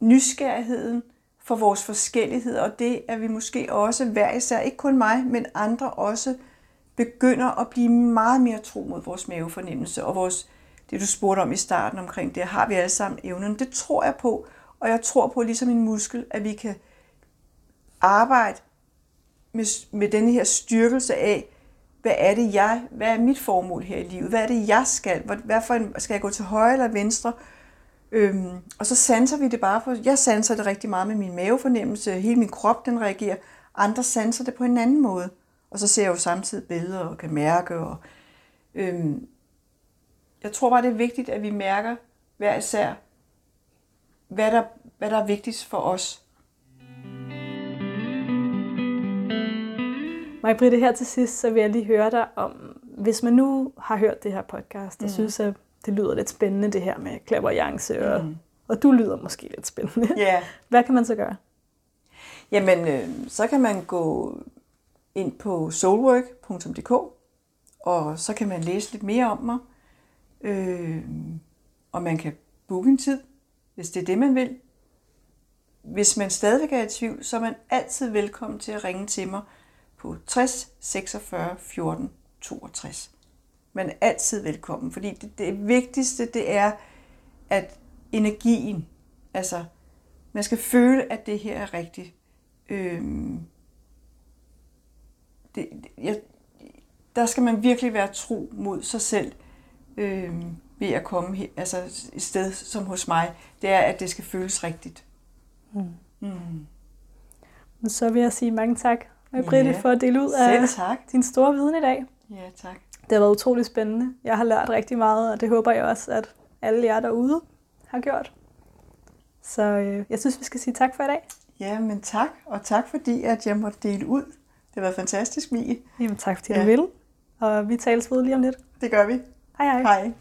nysgerrigheden for vores forskellighed, og det at vi måske også hver især, ikke kun mig, men andre også, begynder at blive meget mere tro mod vores mavefornemmelse, og vores, det du spurgte om i starten omkring det, har vi alle sammen evnen. Det tror jeg på, og jeg tror på ligesom en muskel, at vi kan arbejde med, med denne her styrkelse af, hvad er det jeg, hvad er mit formål her i livet, hvad er det jeg skal, hvad, for en, skal jeg gå til højre eller venstre, øhm, og så sanser vi det bare på, jeg sanser det rigtig meget med min mavefornemmelse, hele min krop den reagerer, andre sanser det på en anden måde, og så ser jeg jo samtidig billeder og kan mærke, og øhm, jeg tror bare det er vigtigt, at vi mærker hver især, hvad der, hvad der er vigtigst for os, Maja Britte, her til sidst, så vil jeg lige høre dig om, hvis man nu har hørt det her podcast, og mm. synes, at det lyder lidt spændende, det her med clairvoyance, og, mm. og du lyder måske lidt spændende. Yeah. Hvad kan man så gøre? Jamen, øh, så kan man gå ind på soulwork.dk, og så kan man læse lidt mere om mig. Øh, og man kan booke en tid, hvis det er det, man vil. Hvis man stadigvæk er i tvivl, så er man altid velkommen til at ringe til mig på 60 46 14 62. Man er altid velkommen, fordi det, det vigtigste det er, at energien, altså man skal føle, at det her er rigtigt. Øhm, det, jeg, der skal man virkelig være tro mod sig selv øhm, ved at komme altså et sted som hos mig. Det er, at det skal føles rigtigt. Mm. Mm. Så vil jeg sige mange tak Britte ja. for at dele ud af tak. din store viden i dag. Ja, tak. Det har været utrolig spændende. Jeg har lært rigtig meget, og det håber jeg også, at alle jer derude har gjort. Så øh, jeg synes, vi skal sige tak for i dag. Ja, men tak, og tak fordi, at jeg måtte dele ud. Det har været fantastisk, Mie. Jamen tak, fordi ja. du ville. Og vi tales ved lige om lidt. Det gør vi. Hej hej. Hej.